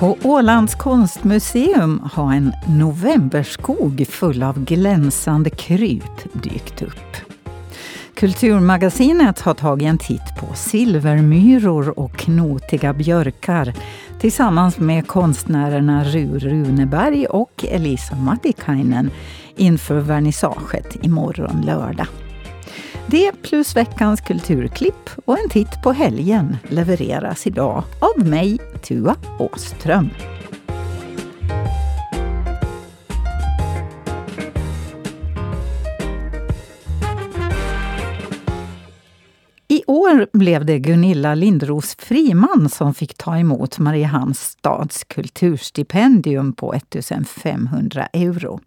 På Ålands konstmuseum har en novemberskog full av glänsande kryp dykt upp. Kulturmagasinet har tagit en titt på silvermyror och knotiga björkar tillsammans med konstnärerna Ru Runeberg och Elisa Matikainen inför vernissaget imorgon lördag. Det plus veckans kulturklipp och en titt på helgen levereras idag av mig, Tua Åström. I år blev det Gunilla Lindros Friman som fick ta emot Mariehamns stads kulturstipendium på 1500 euro.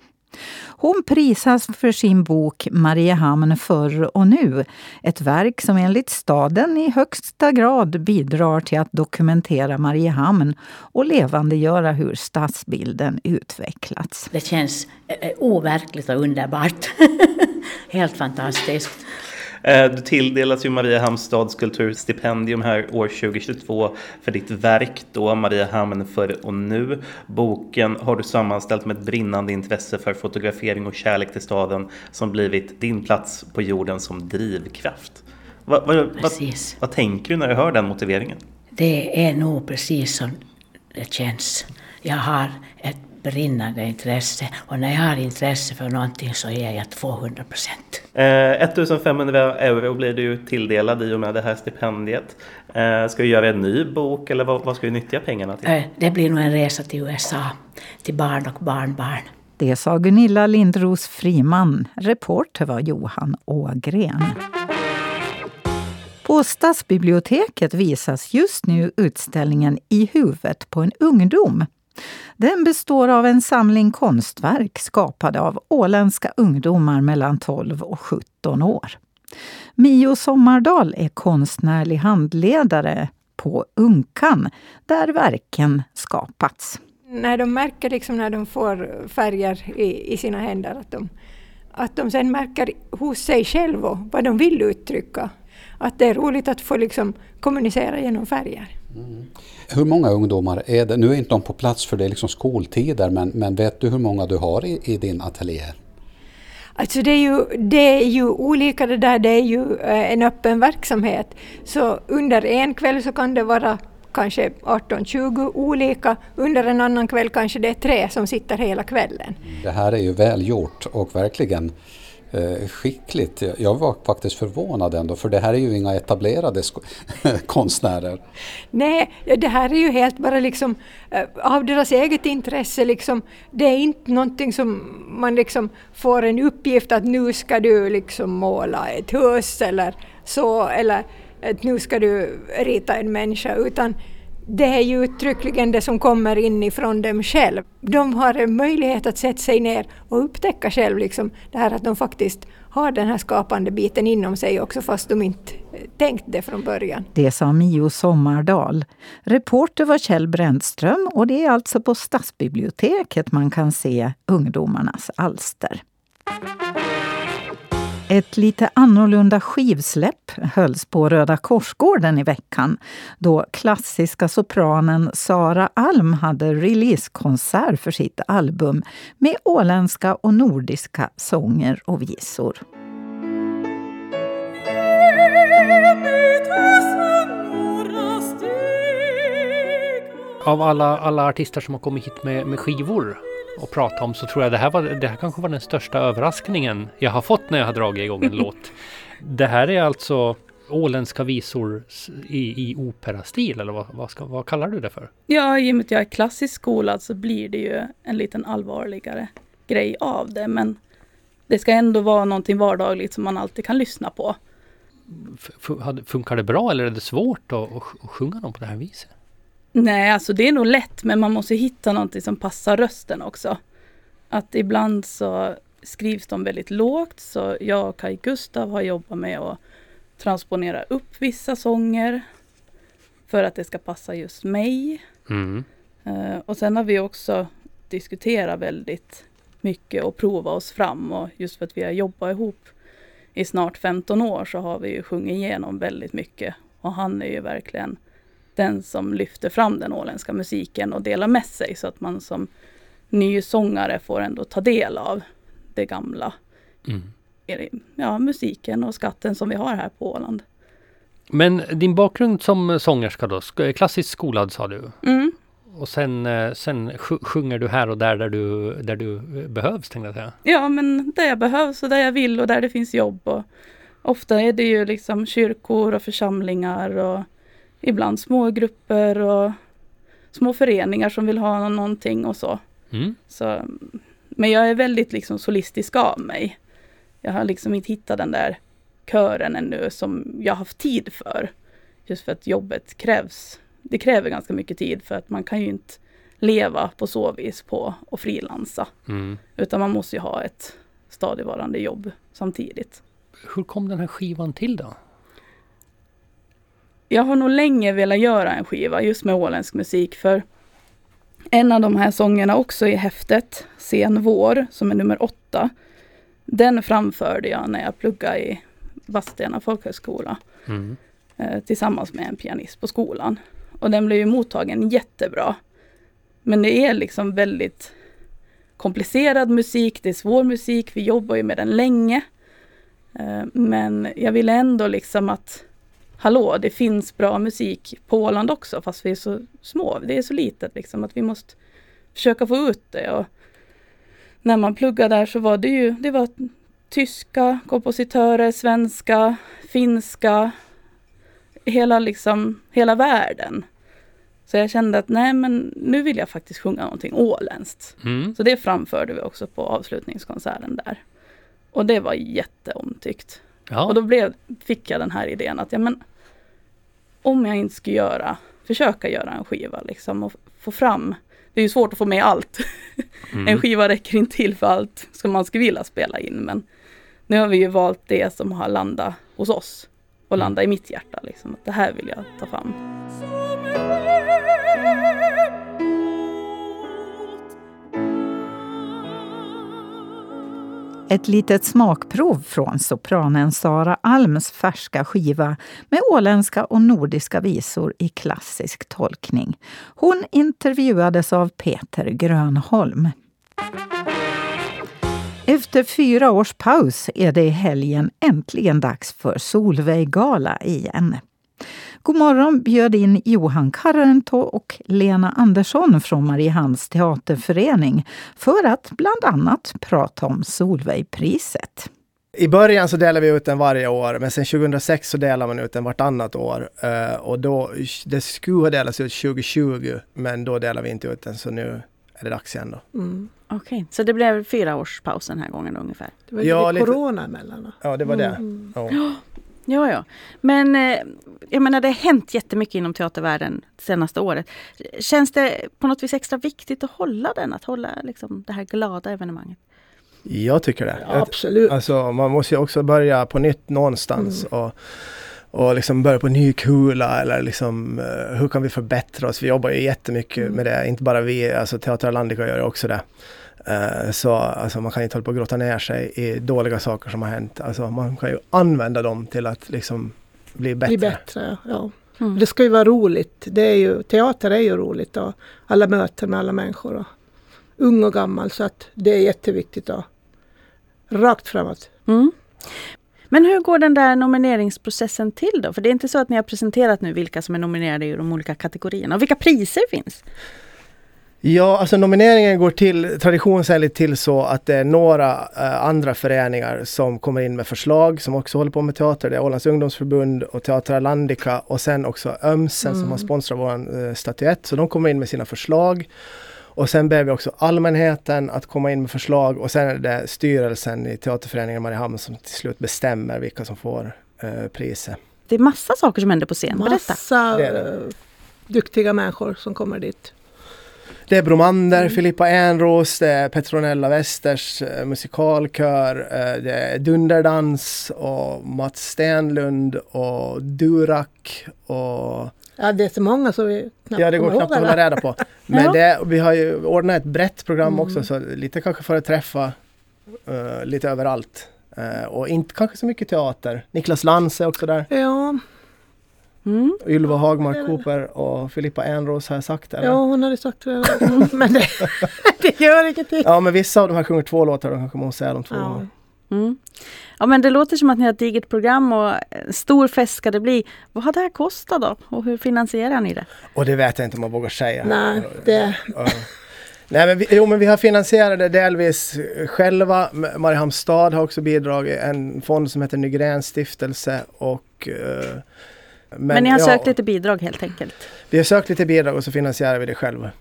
Hon prisas för sin bok Mariehamn förr och nu. Ett verk som enligt staden i högsta grad bidrar till att dokumentera Mariehamn och levandegöra hur stadsbilden utvecklats. Det känns eh, eh, overkligt och underbart. Helt fantastiskt. Eh, du tilldelas ju Mariehamns stads kulturstipendium här år 2022 för ditt verk då Mariehamn för och nu. Boken har du sammanställt med ett brinnande intresse för fotografering och kärlek till staden som blivit din plats på jorden som drivkraft. Vad, vad, vad, vad tänker du när du hör den motiveringen? Det är nog precis som det känns. Jag har brinnande intresse. Och när jag har intresse för någonting så ger jag 200 procent. Eh, 1500 euro blir du tilldelad i och med det här stipendiet. Eh, ska du göra en ny bok eller vad, vad ska du nyttja pengarna till? Eh, det blir nog en resa till USA, till barn och barnbarn. Det sa Gunilla Lindros Friman. Reporter var Johan Ågren. På Stadsbiblioteket visas just nu utställningen I huvudet på en ungdom den består av en samling konstverk skapade av åländska ungdomar mellan 12 och 17 år. Mio Sommardal är konstnärlig handledare på Unkan, där verken skapats. När de märker, liksom när de får färger i, i sina händer, att de, att de sen märker hos sig själva vad de vill uttrycka. Att det är roligt att få liksom kommunicera genom färger. Mm. Hur många ungdomar är det? Nu är inte de på plats för det är liksom skoltider men, men vet du hur många du har i, i din ateljé? Alltså det är, ju, det är ju olika det där, det är ju eh, en öppen verksamhet. Så under en kväll så kan det vara kanske 18-20 olika. Under en annan kväll kanske det är tre som sitter hela kvällen. Det här är ju välgjort och verkligen Eh, skickligt. Jag var faktiskt förvånad ändå för det här är ju inga etablerade konstnärer. Nej, det här är ju helt bara liksom eh, av deras eget intresse. Liksom, det är inte någonting som man liksom får en uppgift att nu ska du liksom måla ett hus eller så eller att nu ska du rita en människa utan det är ju uttryckligen det som kommer inifrån dem själv. De har en möjlighet att sätta sig ner och upptäcka själv liksom det här att de faktiskt har den här skapande biten inom sig också fast de inte eh, tänkt det från början. Det sa Mio Sommardal. Reporter var Kjell Brändström och det är alltså på Stadsbiblioteket man kan se ungdomarnas alster. Ett lite annorlunda skivsläpp hölls på Röda Korsgården i veckan då klassiska sopranen Sara Alm hade releasekonsert för sitt album med åländska och nordiska sånger och visor. Av alla, alla artister som har kommit hit med, med skivor och prata om så tror jag det här, var, det här kanske var den största överraskningen jag har fått när jag har dragit igång en låt. Det här är alltså åländska visor i, i operastil eller vad, vad, ska, vad kallar du det för? Ja, i och med att jag är klassisk skolad så blir det ju en liten allvarligare grej av det. Men det ska ändå vara någonting vardagligt som man alltid kan lyssna på. Funkar det bra eller är det svårt att, att sjunga dem på det här viset? Nej, alltså det är nog lätt men man måste hitta någonting som passar rösten också. Att ibland så skrivs de väldigt lågt så jag och Kai Gustav har jobbat med att transponera upp vissa sånger för att det ska passa just mig. Mm. Uh, och sen har vi också diskuterat väldigt mycket och provat oss fram och just för att vi har jobbat ihop i snart 15 år så har vi ju sjungit igenom väldigt mycket och han är ju verkligen den som lyfter fram den åländska musiken och delar med sig så att man som ny sångare får ändå ta del av det gamla. Mm. Ja, musiken och skatten som vi har här på Åland. Men din bakgrund som sångerska då, sk- klassiskt skolad sa du. Mm. Och sen, eh, sen sj- sjunger du här och där där du, där du eh, behövs tänkte jag säga. Ja, men där jag behövs och där jag vill och där det finns jobb. Och ofta är det ju liksom kyrkor och församlingar och ibland små grupper och små föreningar som vill ha någonting och så. Mm. så men jag är väldigt liksom solistisk av mig. Jag har liksom inte hittat den där kören ännu som jag har haft tid för. Just för att jobbet krävs. Det kräver ganska mycket tid för att man kan ju inte leva på så vis på och frilansa. Mm. Utan man måste ju ha ett stadigvarande jobb samtidigt. Hur kom den här skivan till då? Jag har nog länge velat göra en skiva just med åländsk musik för en av de här sångerna också i häftet, Sen vår, som är nummer åtta. Den framförde jag när jag pluggade i Vadstena folkhögskola Mm. eh, tillsammans med en pianist på skolan. Och den blev ju mottagen jättebra. Men det är liksom väldigt komplicerad musik, det är svår musik, vi jobbar ju med den länge. Eh, Men jag ville ändå liksom att Hallå, det finns bra musik på Åland också fast vi är så små, det är så litet liksom att vi måste försöka få ut det. Och när man pluggade där så var det ju, det var tyska kompositörer, svenska, finska, hela liksom, hela världen. Så jag kände att nej men nu vill jag faktiskt sjunga någonting åländskt. Mm. Så det framförde vi också på avslutningskonserten där. Och det var jätteomtyckt. Ja. Och då blev, fick jag den här idén att ja, men, om jag inte skulle göra, försöka göra en skiva liksom och få fram, det är ju svårt att få med allt. Mm. En skiva räcker inte till för allt som man skulle vilja spela in men nu har vi ju valt det som har landat hos oss och landat i mitt hjärta. Liksom. Att det här vill jag ta fram. Ett litet smakprov från sopranen Sara Alms färska skiva med åländska och nordiska visor i klassisk tolkning. Hon intervjuades av Peter Grönholm. Efter fyra års paus är det i helgen äntligen dags för Solveig-gala igen. God morgon bjöd in Johan Karrento och Lena Andersson från Mariehamns teaterförening för att bland annat prata om Solveigpriset. I början så delar vi ut den varje år, men sen 2006 så delar man ut den vartannat år. Eh, och då, det skulle ha delats ut 2020, men då delar vi inte ut den, så nu är det dags igen då. Mm. Okej, så det blev fyra års paus den här gången ungefär? Det var Ja, lite lite- corona emellan. Ja, det var det. Mm. Ja. Ja, ja. Men eh, jag menar, det har hänt jättemycket inom teatervärlden det senaste året. Känns det på något vis extra viktigt att hålla den, att hålla liksom, det här glada evenemanget? Jag tycker det. Ja, absolut. Alltså, man måste ju också börja på nytt någonstans. Och, och liksom börja på ny kula eller liksom eh, hur kan vi förbättra oss? Vi jobbar ju jättemycket med det, inte bara vi, alltså Teater Atlantica gör ju också det. Eh, så alltså, man kan inte hålla på och grotta ner sig i dåliga saker som har hänt. Alltså, man kan ju använda dem till att liksom bli bättre. Bli bättre, ja. Mm. Det ska ju vara roligt. Det är ju, teater är ju roligt och alla möten med alla människor. Och ung och gammal så att det är jätteviktigt. Och rakt framåt. Mm. Men hur går den där nomineringsprocessen till då? För det är inte så att ni har presenterat nu vilka som är nominerade i de olika kategorierna och vilka priser finns? Ja, alltså nomineringen går till traditionsenligt till så att det är några eh, andra föreningar som kommer in med förslag som också håller på med teater. Det är Ålands ungdomsförbund och Teater Atlantica och sen också Ömsen som har sponsrat vår eh, statyett. Så de kommer in med sina förslag. Och sen ber vi också allmänheten att komma in med förslag och sen är det styrelsen i Teaterföreningen Mariehamn som till slut bestämmer vilka som får eh, priset. Det är massa saker som händer på scen. Berätta. Massa det. eh, duktiga människor som kommer dit. Det är Bromander, Filippa Enros, det är Petronella Westers eh, musikalkör, eh, det är Dunderdans och Mats Stenlund och Durak och Ja, det är så många så vi knappt ja, det går knappt att hålla reda på. Men det, vi har ju ordnat ett brett program Mm. också så lite kanske för att träffa eh, lite överallt. Eh, och inte kanske så mycket teater. Niklas Lantz är också där. Ja, Mm. Ylva Hagmark Cooper och Filippa Enros har jag sagt eller? Ja, hon hade sagt det. Men det, det gör ingenting. Ja, men vissa av de här sjunger två låtar, de kanske måste säga dem två Ja. gånger. Mm. Ja men det låter som att ni har ett digert program och en stor fest ska det bli. Vad har det här kostat då? Och hur finansierar ni det? Och det vet jag inte om man vågar säga. Nej, det, Ja. Nej, men vi, jo, men vi har finansierat det delvis själva. M- Mariehamns stad har också bidragit. En fond som heter Nygrens stiftelse. Och, eh, Men, ni har ja, sökt lite bidrag helt enkelt. Vi har sökt lite bidrag och så finansierar vi det själva.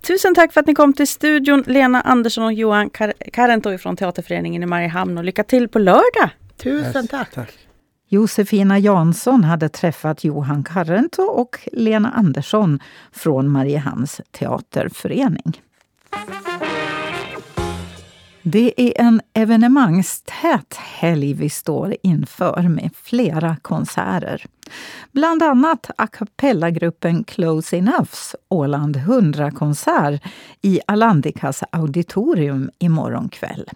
Tusen tack för att ni kom till studion, Lena Andersson och Johan Kar- Karento från Teaterföreningen i Mariehamn och lycka till på lördag! tusen tack. Tack. Josefina Jansson hade träffat Johan Karrento och Lena Andersson från Mariehamns teaterförening. Det är en evenemangstät helg vi står inför med flera konserter. Bland annat a cappella-gruppen Close Enoughs Åland 100-konsert i Alandikas auditorium imorgon kväll.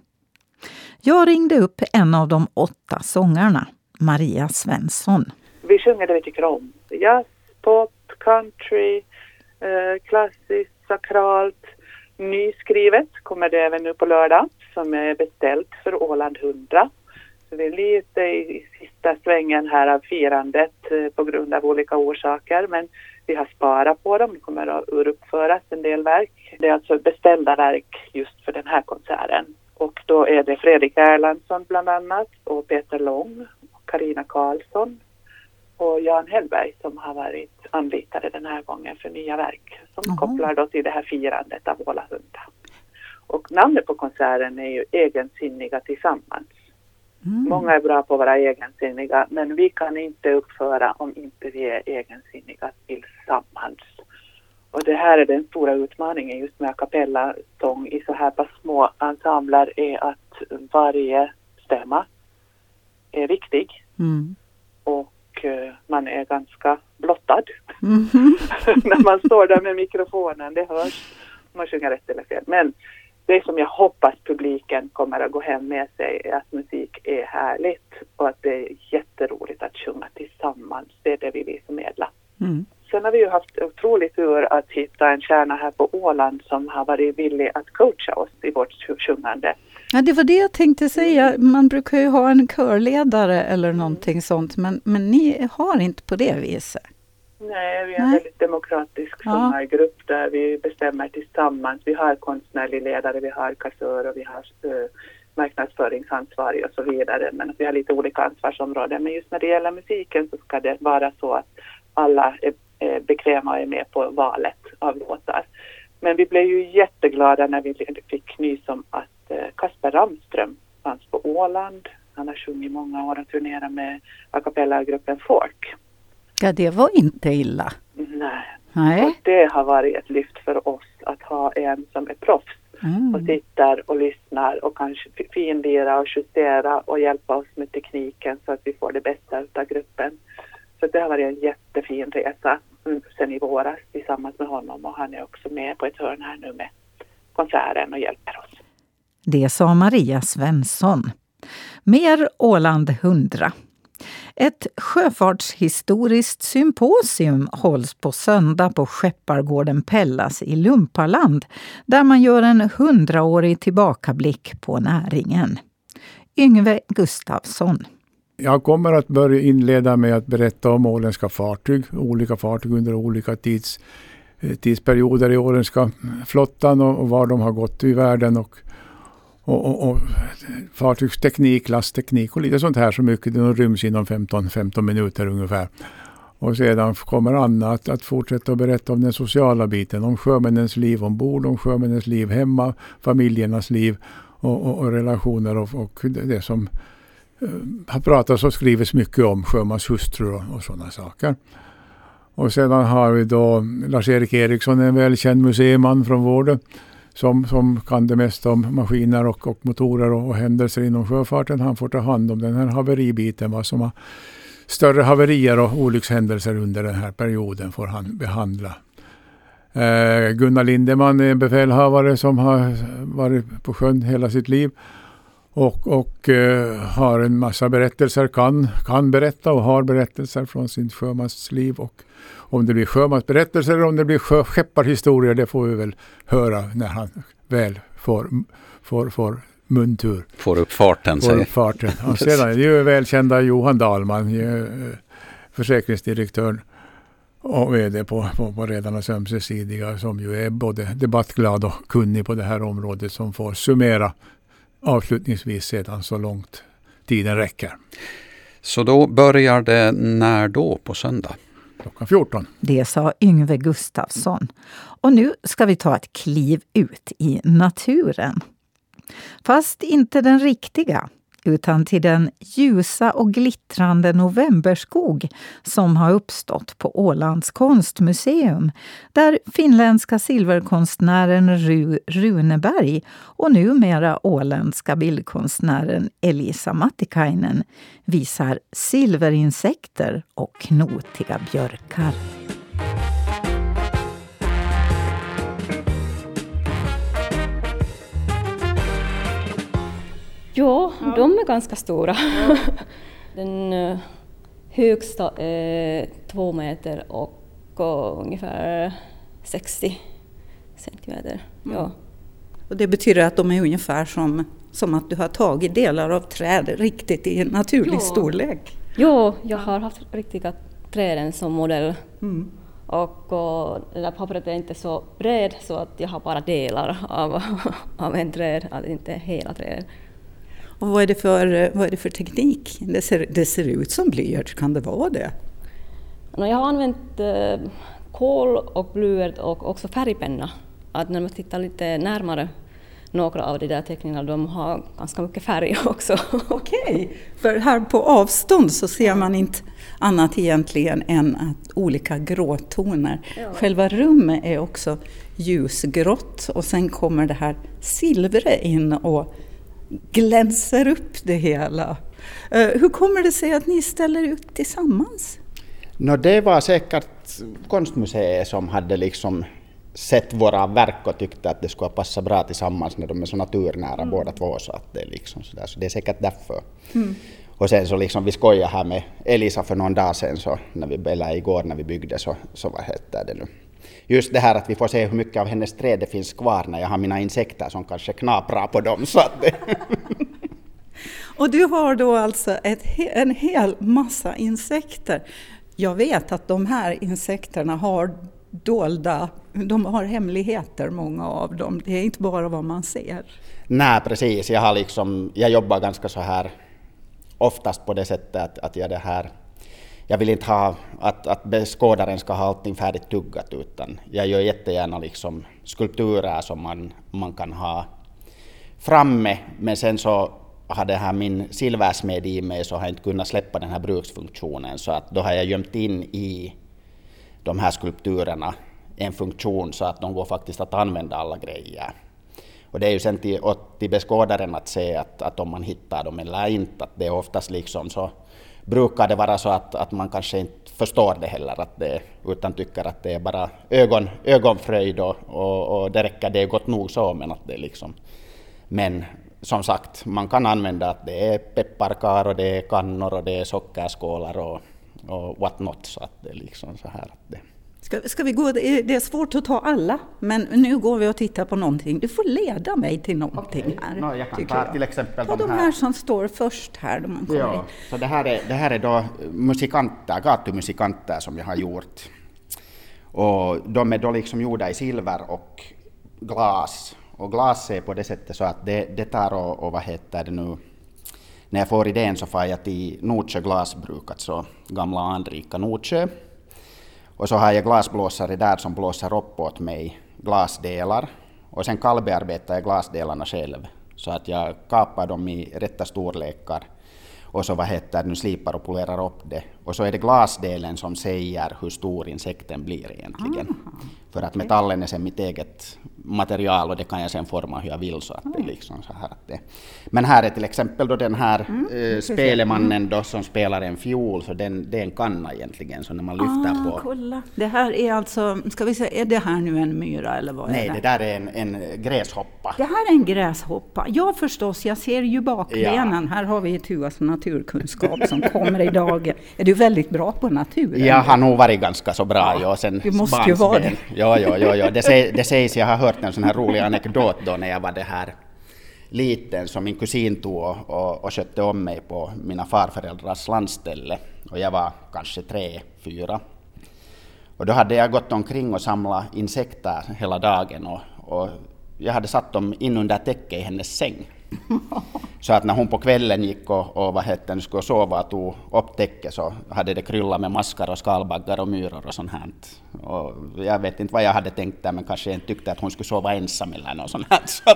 Jag ringde upp en av de åtta sångarna, Maria Svensson. Vi sjunger det vi tycker om. Jazz, pop, country, eh, klassiskt, sakralt. Nyskrivet kommer det även nu på lördag som är beställt för Åland 100. Så vi är lite i sista svängen här av firandet eh, på grund av olika orsaker men vi har sparat på dem. Det kommer att uppföras en del verk. Det är alltså beställda verk just för den här konserten. Och då är det Fredrik Erlandsson bland annat och Peter Lång och Karina Karlsson och Jan Hellberg som har varit anlitade den här gången för nya verk som Jaha. kopplar då till det här firandet av Åla Hunda. Och namnet på konserten är ju Egensinniga tillsammans. Många är bra på att vara egensinniga men vi kan inte uppföra om inte vi är egensinniga tillsammans. Och det här är den stora utmaningen just med a cappella-sång i så här pass små ensembler är att varje stämma är viktig Mm. och eh, man är ganska blottad Mhm. när man står där med mikrofonen. Det hörs om man sjunger rätt eller fel. Men det som jag hoppas publiken kommer att gå hem med sig är att musik är härligt och att det är jätteroligt att sjunga tillsammans. Det är det vi vill förmedla. Mm. Sen har vi ju haft otrolig tur att hitta en kärna här på Åland som har varit villig att coacha oss i vårt sjungande. Ja, det var det jag tänkte säga. Man brukar ju ha en körledare eller någonting sånt, men, men ni har inte på det viset. Nej, vi är en Nej. väldigt demokratisk Ja. där vi bestämmer tillsammans. Vi har konstnärlig ledare, vi har kassör och vi har uh, marknadsföringsansvarig och så vidare. Men vi har lite olika ansvarsområden. Men just när det gäller musiken så ska det vara så att alla är, är bekväma och är med på valet av låtar. Men vi blev ju jätteglada när vi fick nys om att eh, Kasper Ramström fanns på Åland. Han har sjungit många år och turnerat med a cappella-gruppen Fork. Ja, det var inte illa. Nej. Nej. Och det har varit ett lyft för oss att ha en som är proffs och Mm. sitter och lyssnar och kanske fi- finlira och justera och hjälpa oss med tekniken så att vi får det bästa av gruppen. Så det har varit en jättefin resa mm, sen i våras tillsammans med honom och han är också med på ett hörn här nu med konserten och hjälper oss. Det sa Maria Svensson. Mer Åland 100. Ett sjöfartshistoriskt symposium hålls på söndag på Skeppargården Pellas i Lumpaland där man gör en hundraårig tillbakablick på näringen. Yngve Gustafsson. Jag kommer att börja inleda med att berätta om åländska fartyg, olika fartyg under olika tids, eh, tidsperioder i åländska flottan och, och var de har gått i världen och, och, och, och fartygsteknik, lastteknik och lite sånt här så mycket det ryms inom 15-15 minuter ungefär. Och sedan kommer Anna att, att fortsätta att berätta om den sociala biten, om sjömännens liv ombord, om sjömännens liv hemma, familjernas liv och, och, och relationer och, och det, som eh, har pratats och skrivits mycket om sjömanshustrur och, och sådana saker. Och sedan har vi då Lars-Erik Eriksson, en välkänd museiman från Vårdö som, som kan det mesta om maskiner och, och motorer och, och händelser inom sjöfarten. Han får ta hand om den här haveribiten, vad som har större haverier och olyckshändelser under den här perioden får han behandla. Eh, Gunnar Lindeman är en befälhavare som har varit på sjön hela sitt liv och, och eh, har en massa berättelser, kan, kan berätta och har berättelser från sitt sjömansliv. Och om det blir sjömansberättelser eller om det blir skepparhistorier, det får vi väl höra när han väl får, får, får muntur. Får upp farten. Får upp farten. Och sedan är det ju välkända Johan Dahlman, ju, försäkringsdirektören och VD på, på, på Redarnas ömsesidiga som ju är både debattglad och kunnig på det här området som får summera avslutningsvis sedan så långt tiden räcker. Så då börjar det när då på söndag? Klockan 14. Det sa Yngve Gustafsson. Och nu ska vi ta ett kliv ut i naturen. Fast inte den riktiga utan till den ljusa och glittrande novemberskog som har uppstått på Ålands konstmuseum där finländska silverkonstnären Ru Runeberg och numera åländska bildkonstnären Elisa Mattikainen visar silverinsekter och knotiga björkar. Ja, ja, de är ganska stora. Ja. Den uh, högsta är två meter och uh, ungefär 60 centimeter. Mm. Ja. Och det betyder att de är ungefär som, som att du har tagit delar av träd riktigt i en naturlig ja. storlek? Ja, jag har haft riktiga träden som modell. Mm. Och, och det där pappret är inte så bred så att jag har bara delar av, av en träd, alltså inte hela trädet. Och vad är det för, vad är det för teknik? Det ser, det ser ut som blyerts, kan det vara det? Jag har använt eh, kol och blyert och också färgpenna. Att när man tittar lite närmare några av de där teckningarna, de har ganska mycket färg också. Okej, okay. för här på avstånd så ser man inte annat egentligen än att olika gråtoner. Ja. Själva rummet är också ljusgrått och sen kommer det här silvret in och glänser upp det hela. Eh, hur kommer det sig att ni ställer ut tillsammans? No, det var säkert konstmuseet som hade liksom sett våra verk och tyckte att det skulle passa bra tillsammans när de är så naturnära mm. båda två. Så, att det, är liksom så, där. så det är säkert därför. Mm. Och sen så liksom vi skojade här med Elisa för någon dag sedan, så när vi, eller igår när vi byggde så, så vad heter det nu, just det här att vi får se hur mycket av hennes träd det finns kvar när jag har mina insekter som kanske knaprar på dem. Så Och du har då alltså ett, en hel massa insekter. Jag vet att de här insekterna har dolda, de har hemligheter många av dem. Det är inte bara vad man ser. Nej precis, jag, har liksom, jag jobbar ganska så här oftast på det sättet att, att jag det här jag vill inte ha att, att beskådaren ska ha allting färdigt tuggat utan jag gör jättegärna liksom skulpturer som man, man kan ha framme men sen så har här min silversmed i mig så har jag inte kunnat släppa den här bruksfunktionen så att då har jag gömt in i de här skulpturerna en funktion så att de går faktiskt att använda alla grejer. Och det är ju sen till, till beskådaren att se att, att om man hittar dem eller inte, att det är oftast liksom så brukar det vara så att, att man kanske inte förstår det heller, att det, utan tycker att det är bara ögon, ögonfröjd och, och, och det räcker, det är gott nog så, men att det liksom... Men som sagt, man kan använda att det är pepparkar och det är kannor och det är sockerskålar och, och what not, så att det är liksom så här att det... Ska, ska vi gå, det är svårt att ta alla, men nu går vi och tittar på någonting. Du får leda mig till någonting okay. här. No, jag kan ta jag. till exempel ta de här. här som står först här. Då man ja, så det här är, det här är då musikanter, gatumusikanter som jag har gjort. Och de är då liksom gjorda i silver och glas. Och glas är på det sättet så att det, det tar och, och vad heter det nu, när jag får idén så får jag till Nordsjö glasbruk, alltså gamla anrika Nordsjö. Och så har jag glasblåsare där som blåser upp åt mig glasdelar. Och sen kallbearbetar jag glasdelarna själv. Så att jag kapar dem i rätta storlekar. och så vad heter det, nu slipar och polerar upp det. Och så är det glasdelen som säger hur stor insekten blir egentligen. Ah, För att metallen är sen mitt eget material och det kan jag sen forma hur jag vill. Så att det är liksom så här att det. Men här är till exempel då den här Mm, eh, precis. spelemannen då som spelar en fiol, så den, det är en kanna egentligen, så när man lyfter ah, på kolla. Det här är alltså, ska vi säga, är det här nu en myra eller vad Nej, är det det? där är en, en gräshoppa. Det här är en gräshoppa. Ja förstås, jag ser ju bakbenen. Här har vi Tuas naturkunskap som kommer i dagen. Är du väldigt bra på naturen? Jag har nog varit ganska så bra. Ja, sen du måste ju vara barnsben. Ja, ja, ja, ja. Det, säg, det sägs, jag har hört en sån här rolig anekdot då när jag var det här liten som min kusin tog och, och, och skötte om mig på mina farföräldrars landställe. Och jag var kanske tre, fyra. Och då hade jag gått omkring och samlat insekter hela dagen och, och jag hade satt dem in under täcket i hennes säng. Så att när hon på kvällen gick och, och vad hette, det, skulle sova och tog upp täcket så hade det kryllat med maskar och skalbaggar och myror och sånt här. Och jag vet inte vad jag hade tänkt där men kanske jag tyckte att hon skulle sova ensam eller något sånt här. Så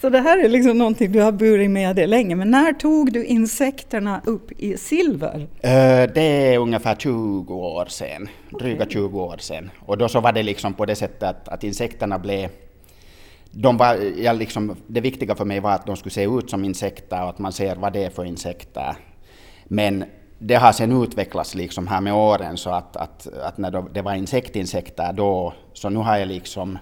Så det här är liksom någonting du har burit med dig länge. Men när tog du insekterna upp i silver? Eh, Det är ungefär 20 år sedan, dryga 20 år sedan. Och då så var det liksom på det sättet att, att insekterna blev de var, jag liksom, det viktiga för mig var att de skulle se ut som insekter och att man ser vad det är för insekter. Men det har sen utvecklats liksom här med åren så att, att, att när det var insektinsekter då, så nu har jag liksom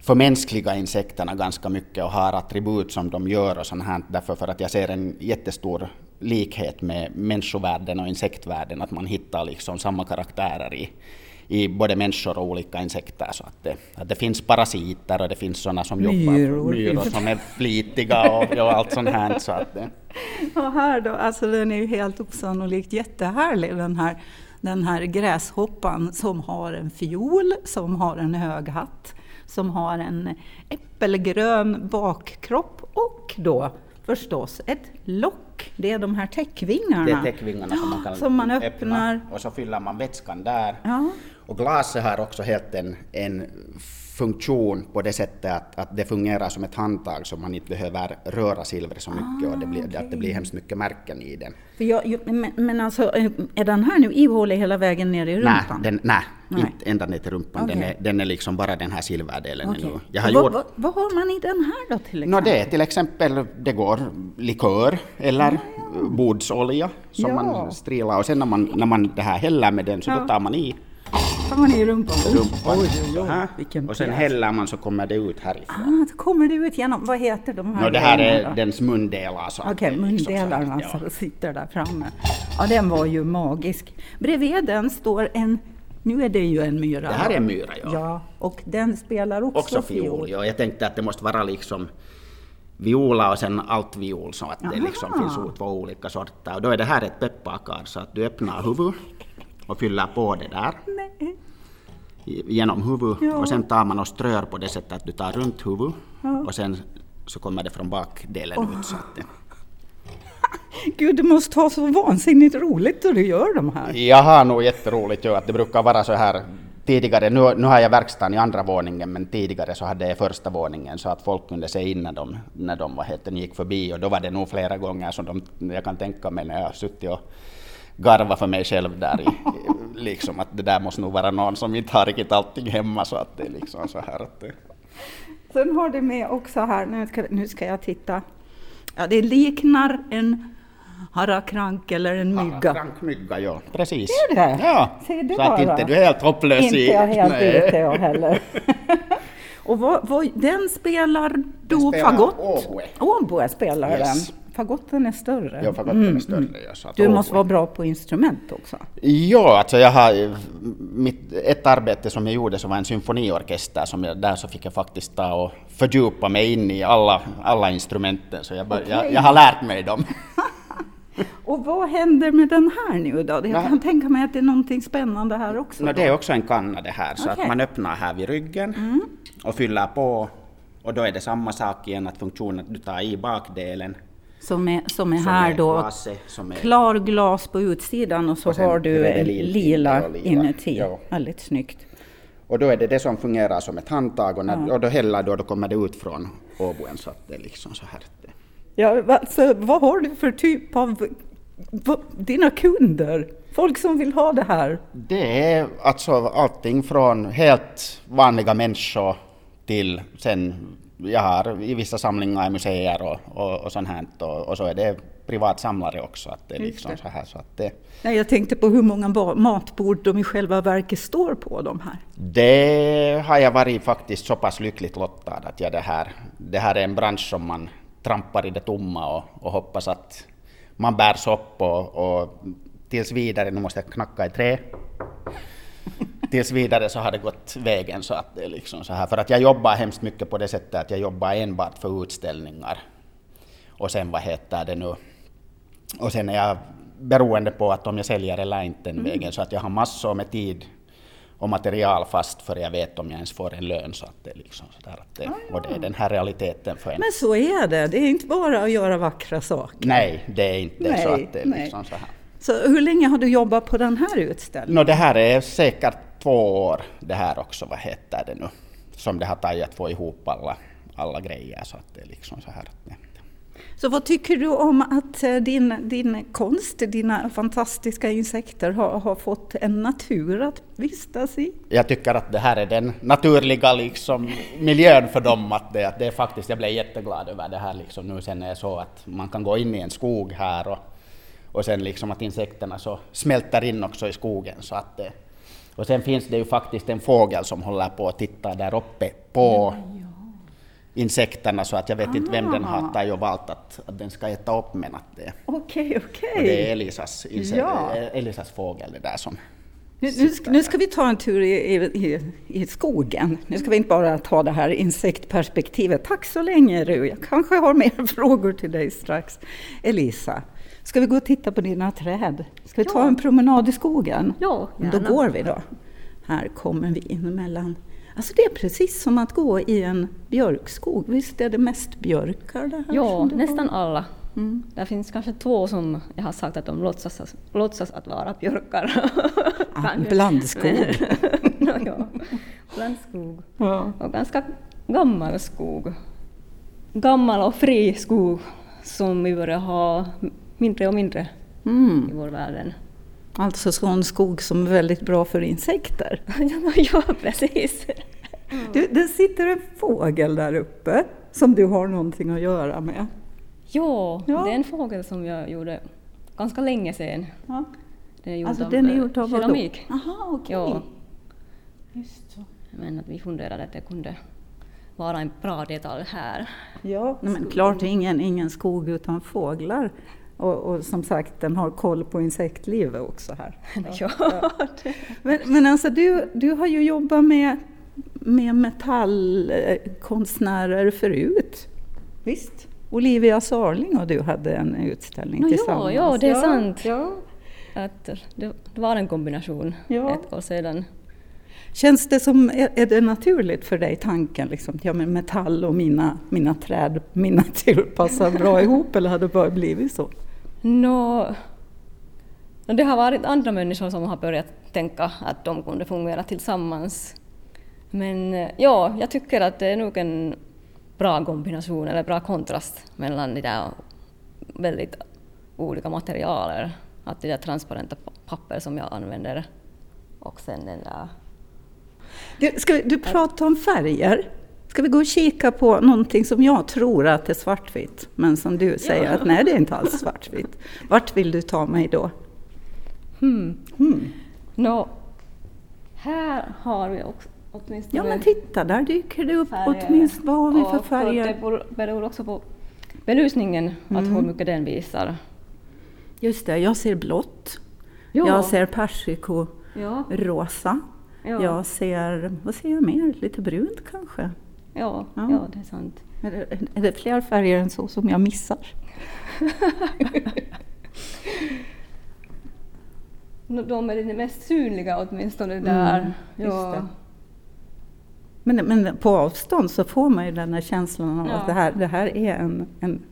förmänskliga insekterna ganska mycket och har attribut som de gör och sånt här därför för att jag ser en jättestor likhet med människovärlden och insektvärlden, att man hittar liksom samma karaktärer i, i både människor och olika insekter. Så att det, att det finns parasiter och det finns sådana som jobbar, Myror. myror som är flitiga och, och allt sånt här. Så att det, Och här då, alltså den är ju helt osannolikt jättehärlig den här, den här gräshoppan som har en fiol, som har en hög hatt, som har en äppelgrön bakkropp och då förstås ett lock. Det är de här täckvingarna. det är täckvingarna som man kan Som man öppna öppnar. och så fyller man vätskan där. Ja. Och glaset har också helt en, en funktion på det sättet att, att det fungerar som ett handtag så man inte behöver röra silvret så mycket och det blir, att det blir hemskt mycket märken i den. Jag, men, men alltså, är den här nu ihålig hela vägen ner i Nej, rumpan? den, nej, Nej. inte ända ner till rumpan. Den, Okej. är, den är liksom bara den här silverdelen Okej. nu. Jag har vad, gjort, vad, vad har man i den här då till exempel? det är till exempel, det går likör eller bordsolja som Ja. man strilar och sen när man, när man det här häller med den så Ja. då tar man i Tar man i rumpan? rumpan. Oj, oj, oj, Aha. vilken och sen pjäs. häller man så kommer det ut härifrån. Ah, då kommer det ut genom, vad heter de här Nå, det här är då? dens mundelar. Okej, är liksom så här, mundelarna ja. som sitter där framme. Ja, den var ju magisk. Bredvid den står en, nu är det ju en myra. Det här är en myra, ja. Ja, och den spelar också, Också fiol. Ja, jag tänkte att det måste vara liksom viola och sen allt viol så att det liksom Aha. finns två olika sorter. Och då är det här ett pepparkar så att du öppnar huvudet och fyller på det där Nej. genom huvudet Ja. och sen tar man och strör på det sättet att du tar runt huvudet Ja. och sen så kommer det från bakdelen ut. Så att det. Gud, det måste ha så vansinnigt roligt då du gör de här. Jag har nog jätteroligt att det brukar vara så här tidigare, nu, nu har jag verkstaden i andra våningen men tidigare så hade jag första våningen så att folk kunde se in när de, när de vad heter, gick förbi och då var det nog flera gånger som de, jag kan tänka mig när jag har suttit och garvat för mig själv där i, liksom att det där måste nog vara någon som inte har riktigt allting hemma så att det är liksom så här att det, Sen har det med också här, nu ska, nu ska jag titta. Ja, det liknar en harakrank eller en mygga. Krankmygga, ja. Precis. Ser du det? Ja, Ser du så att inte du är helt hopplös Inte i... jag helt Nej. ute jag heller. Och vad, vad, den spelar då spelar fagott? oboe. Oboe spelar Yes. den. Fagotten är större. Ja, fagotten är större, ja, så att Du måste oboe. vara bra på instrument också. Ja, alltså jag har mitt, ett arbete som jag gjorde som var en symfoniorkester, som jag, där så fick jag faktiskt ta och fördjupa mig in i alla, alla instrumenten, så jag, bör, jag, Okej. jag har lärt mig dem. Och vad händer med den här nu då? Jag kan tänka mig att det är någonting spännande här också. Då. det är också en kanna det här, så. Mm. att man öppnar här vid ryggen och fyller på och då är det samma sak igen, att funktionen du tar i bakdelen Som är, som är Som här är då, glaset, som är- klar glas på utsidan och så Och har du lila lila. inuti. Ja. Väldigt snyggt. och då är det det som fungerar som ett handtag och, när, Ja. och då häller du och då kommer det ut från oboen så att det är liksom så här. Ja, alltså, vad har du för typ av vad, dina kunder? Folk som vill ha det här? Det är alltså allting från helt vanliga människor till sen jag har i vissa samlingar i museer och, och, och sånt här och, och så är det privatsamlare också. Att det är liksom så här, så att det, Nej, jag tänkte på hur många matbord de i själva verket står på de här. det har jag varit faktiskt så pass lyckligt lottad att jag det här, det här är en bransch som man trampar i det tomma och, och hoppas att man bärs upp och, och tills vidare, nu måste jag knacka i trä, tills vidare så har det gått vägen så att det är liksom så här. För att jag jobbar hemskt mycket på det sättet att jag jobbar enbart för utställningar. Och sen vad heter det nu, och sen är jag beroende på att om jag säljer eller inte den Mm. vägen så att jag har massor med tid och material fast för jag vet om jag ens får en lön så att det är liksom så där att det, och det är den här realiteten för en. Men så är det, det är inte bara att göra vackra saker. Nej, det är inte Nej, så att det är nej. liksom så här. Så hur länge har du jobbat på den här utställningen? Nå, det här är säkert två år det här också, vad heter det nu, som det har tagit att få ihop alla, alla grejer så att det är liksom så här. Så vad tycker du om att eh, din, din konst, dina fantastiska insekter har, har fått en natur att vistas i? Jag tycker att det här är den naturliga liksom, miljön för dem. Att det, att det är faktiskt, jag blev jätteglad över det här liksom, nu sen är det så att man kan gå in i en skog här och, och sen liksom att insekterna så smälter in också i skogen. Så att och sen finns det ju faktiskt en fågel som håller på att titta där uppe på insekterna så att jag vet inte vem den har Ah. tagit och valt att, att den ska äta upp men att det, Okej, okej. och det är Elisas, Ja. Elisas fågel det där som Nu, nu, ska, nu ska vi ta en tur i, i, i, i skogen. Nu ska vi inte bara ta det här insektperspektivet. Tack så länge Ru. Jag kanske har mer frågor till dig strax. Elisa, ska vi gå och titta på dina träd? Ska vi ta Ja. en promenad i skogen? Ja, Men Då gärna. går vi då. Här kommer vi in emellan. Alltså det är precis som att gå i en björkskog. Visst är det mest björkar det här? Ja, du har? nästan alla. Det finns kanske två som jag har sagt att de låtsas, låtsas att vara björkar. Kanske. blandskog. Men- ja, blandskog. Ja. Och ganska gammal skog. Gammal och fri skog som vi börjar ha mindre och mindre Mm. i vår världen. Alltså sån skog som är väldigt bra för insekter. ja, precis. Du, det sitter en fågel där uppe som du har någonting att göra med. Ja, Ja. det är en fågel som jag gjorde ganska länge sedan. Ja. Den är gjord Alltså av, den är eh, gjord av keramik. Aha, okej. Ja. Just så. Men att vi funderade att det kunde vara en bra detalj här. Ja, men klart ingen, ingen skog utan fåglar. Och, och som sagt, den har koll på insektlivet också här. Ja. Men, men alltså du, du har ju jobbat med, med metallkonstnärer förut. Visst? Olivia Sarling och du hade en utställning Nå, tillsammans. ja, ja, det är sant. Ja. Att det, var en kombination Ja. ett år sedan. Känns det som, är, det naturligt för dig tanken, liksom, ja men metall och mina, mina träd, min natur passar bra ihop eller har det bara blivit så? Nå, no, det har varit andra människor som har börjat tänka att de kunde fungera tillsammans. Men eh, ja, jag tycker att det är nog en bra kombination eller bra kontrast mellan de där väldigt olika materialer. Att det där transparenta papper som jag använder och sen den där Du, ska vi, du pratar om färger. Ska vi gå och kika på någonting som jag tror att är svartvitt, men som du säger Ja. att nej, det är inte alls svartvitt. Vart vill du ta mig då? Hmm. Hmm. Nå, här har vi också åtminstone Ja, men titta, där dyker det upp färger. åtminstone. Vad har vi för färger? Det beror- också på belysningen, att Mm. hur mycket den visar. Just det, jag ser blått. Ja. Jag ser persiko Ja. rosa. Ja. Jag ser, vad ser jag mer? Lite brunt kanske? Ja, Ja. ja. det är sant. Det, är det fler färger än så som jag missar? De är de mest synliga åtminstone där. Mm, ja. Men, men på avstånd så får man ju den här känslan av Ja. att det här, det här är en, en,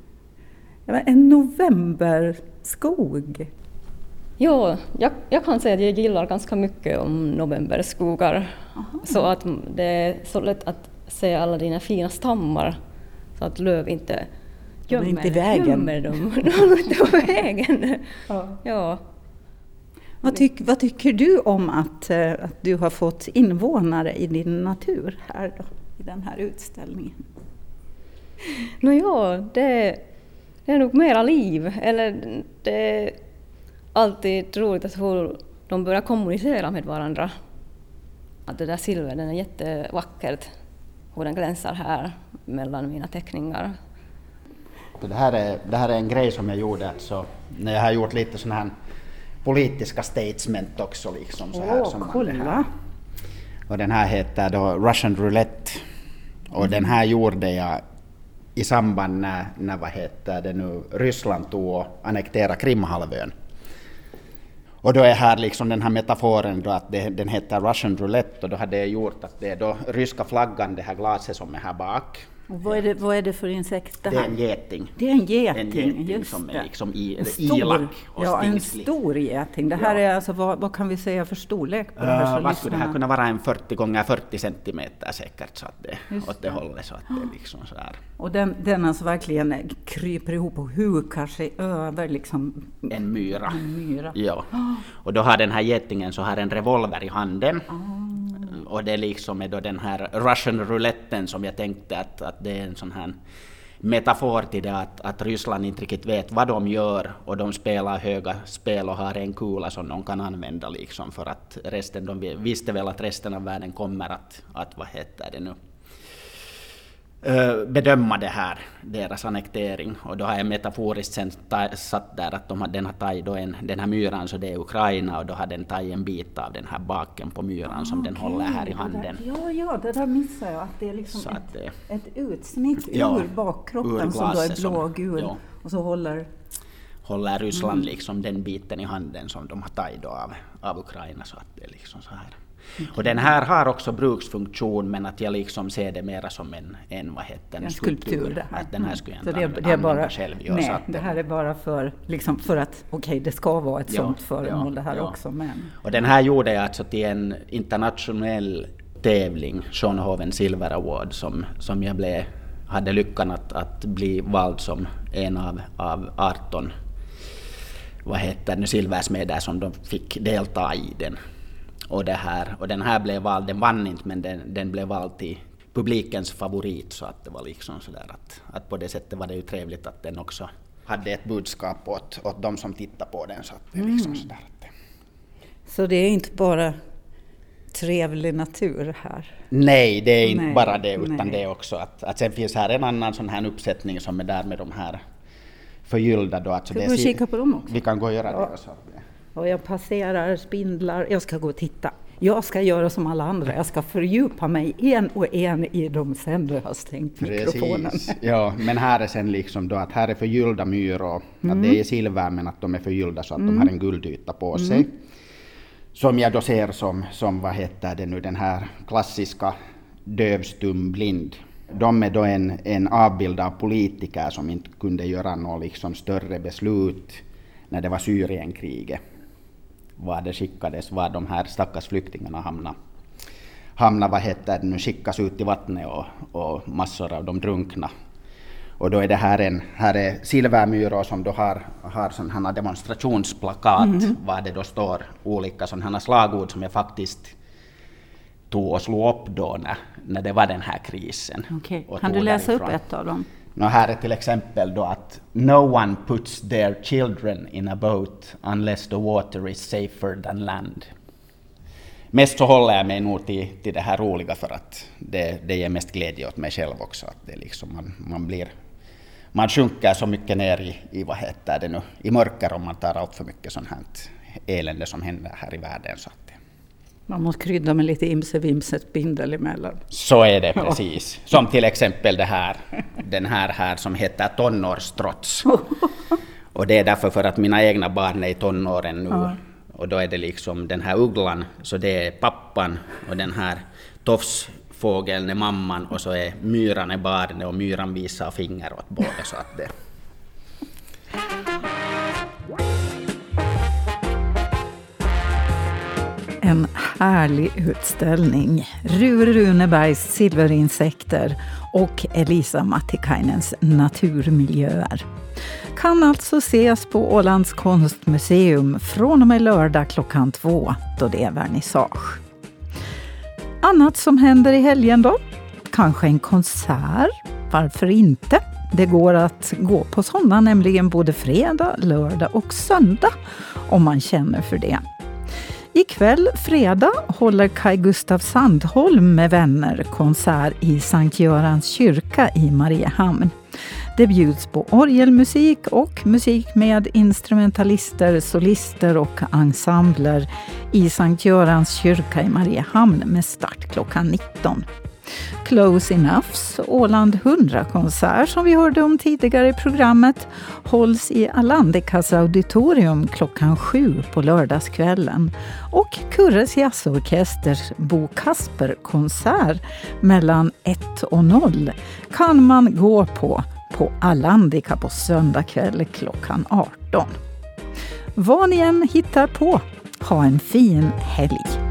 ja, men en novemberskog. Jo, jag, jag kan säga att jag gillar ganska mycket om novemberskogar. Så att det är så lätt att se alla dina fina stammar så att löv inte De är inte i vägen. Gömmer dem. De är inte på vägen. Ja. ja. Vad, tyck, vad tycker du om att, eh, att du har fått invånare i din natur här då, i den här utställningen? Nå ja, det, det är nog mera liv. Eller det är alltid roligt att hur de börjar kommunicera med varandra. Att det där silver, den är jättevackert. Hur den glänsar här mellan mina teckningar. Det här, är, det här är en grej som jag gjorde alltså, när jag har gjort lite sådana här politiska statement också. Liksom, så här, Åh, som man- kolla! Och den här heter då Russian Roulette. Och den här gjorde jag i samband när, när vad heter det nu, Ryssland tog och annekterade Krimhalvön. Och då är här liksom den här metaforen då att det, den heter Russian Roulette och då hade jag gjort att det är då ryska flaggan, det här glaset som är här bak. Och vad, är det, vad är det för insekt det Det här? är en geting. Det är en geting, En geting just som är det. liksom i, En eller ilak och ja, en stingslig. stor geting. Det här är alltså, vad, vad kan vi säga för storlek på det här? Uh, så vad skulle det här kunna vara? En 40 gånger 40 centimeter säkert så att det Just åt det hållet så att det liksom sådär. Och den, den alltså verkligen kryper ihop och hukar sig över liksom En myra. en myra. Ja. Och då har den här getingen så har en revolver i handen. Och det liksom är då den här Russian rouletten som jag tänkte att, att det är en sån här metafor till det att, att Ryssland inte riktigt vet vad de gör och de spelar höga spel och har en kula som de kan använda liksom för att resten, de visste väl att resten av världen kommer att, att vad heter det nu, bedöma det här, deras annektering. Och då har jag metaforiskt sen satt där att de har, den har tagit då en, den här myran, så det är Ukraina, och då har den tagit en bit av den här baken på myran som den håller här i där- handen. Ja, ja, det där missar jag. Att det är liksom Så ett, det, ett utsnitt Ja, ur bakkroppen ur som då är blågul. ja. Och så håller... håller Ryssland Mm. liksom den biten i handen som de har tagit av, av Ukraina. Så att det är liksom så här. Och den här har också bruksfunktion men att jag liksom ser det mera som en, en vad heter det, En skulptur det här. Att den här skulle jag inte det, använda, det är bara, själv. Ja, så nej, det här är bara för, liksom, för att okej, det ska vara ett Ja, sånt föremål ja, det här ja. också. Men, Och den här gjorde jag alltså till en internationell tävling, Schönhoven Silver Award, som, som jag blev, hade lyckan att, att bli vald som en av, av 18 vad heter det, silversmeder som de fick delta i den. Och, det här, och den här blev vald, den vann inte men den, den blev vald till publikens favorit så att det var liksom sådär att, att på det sättet var det ju trevligt att den också hade ett budskap åt, åt de som tittade på den så att det liksom Mm. sådär. så det är inte bara trevlig natur här. Nej, det är inte Nej, bara det utan nej. det är också att, att sen finns här en annan sån här uppsättning som är där med de här förgyllda då. Alltså Ska det vi och kika på dem också? Vi kan gå och göra det. Så. Och jag passerar spindlar. Jag ska gå och titta. Jag ska göra som alla andra. Jag ska fördjupa mig en och en i sen då jag stängt mikrofonen. Precis. Ja, men här är sen liksom då att här är förgyllda myror. Mm. Att det är silver men att de är förgyllda så att Mm. de har en guldyta på sig. Mm. Som jag då ser som, som vad heter det nu, den här klassiska döv, stum, blind. De är då en, en avbild av politiker som inte kunde göra några liksom större beslut när det var Syrienkriget. Var det skickades, var de här stackars flyktingarna hamnade hamna, vad heter det nu, skickas ut i vattnet och, och massor av dem drunkna. Och då är det här en, här är silvermyror som då har, har sådana demonstrationsplakat, Mhm. var det då står olika sådana här slagord som jag faktiskt tog och slog upp då när, när det var den här krisen. Okej, Och Kan du läsa upp därifrån. ett av dem? No, här är till exempel då att No one puts their children in a boat unless the water is safer than land. Mest så håller jag mig nog till, till det här roliga för att det, det ger mest glädje åt mig själv också. Att det liksom man, man blir man sjunker så mycket ner i, i, vad heter det nu, i mörker om man tar allt för mycket sånt här elände som händer här i världen. Så, att, man måste krydda med lite imse-vimse spindel emellan. så är det precis. Som till exempel det här, den här här som heter tonårstrots. Och det är därför för att mina egna barn är i tonåren nu. Ja. Och då är det liksom den här ugglan, så det är pappan och den här tofsfågeln är mamman och så är myran är barnet och myran visar finger åt båda så att det... En härlig utställning. Rure Runebergs silverinsekter och Elisa Mattikainens naturmiljöer. Kan alltså ses på Ålands konstmuseum från och med lördag klockan två då det är vernissage. Annat som händer i helgen då? Kanske en konsert? Varför inte? Det går att gå på sådana, nämligen både fredag, lördag och söndag om man känner för det. Ikväll, fredag, håller Kai Gustav Sandholm med vänner konsert i Sankt Görans kyrka i Mariehamn. Det bjuds på orgelmusik och musik med instrumentalister, solister och ensembler i Sankt Görans kyrka i Mariehamn med start klockan 19. Close Enoughs Åland 100-konsert som vi hörde om tidigare i programmet hålls i Alandikas auditorium klockan sju på lördagskvällen. Och Kurres jazzorkesters Bo Kasper-konsert mellan 1 och 0 kan man gå på på Alandika på söndag kväll klockan 18. Vad ni än hittar på, ha en fin helg!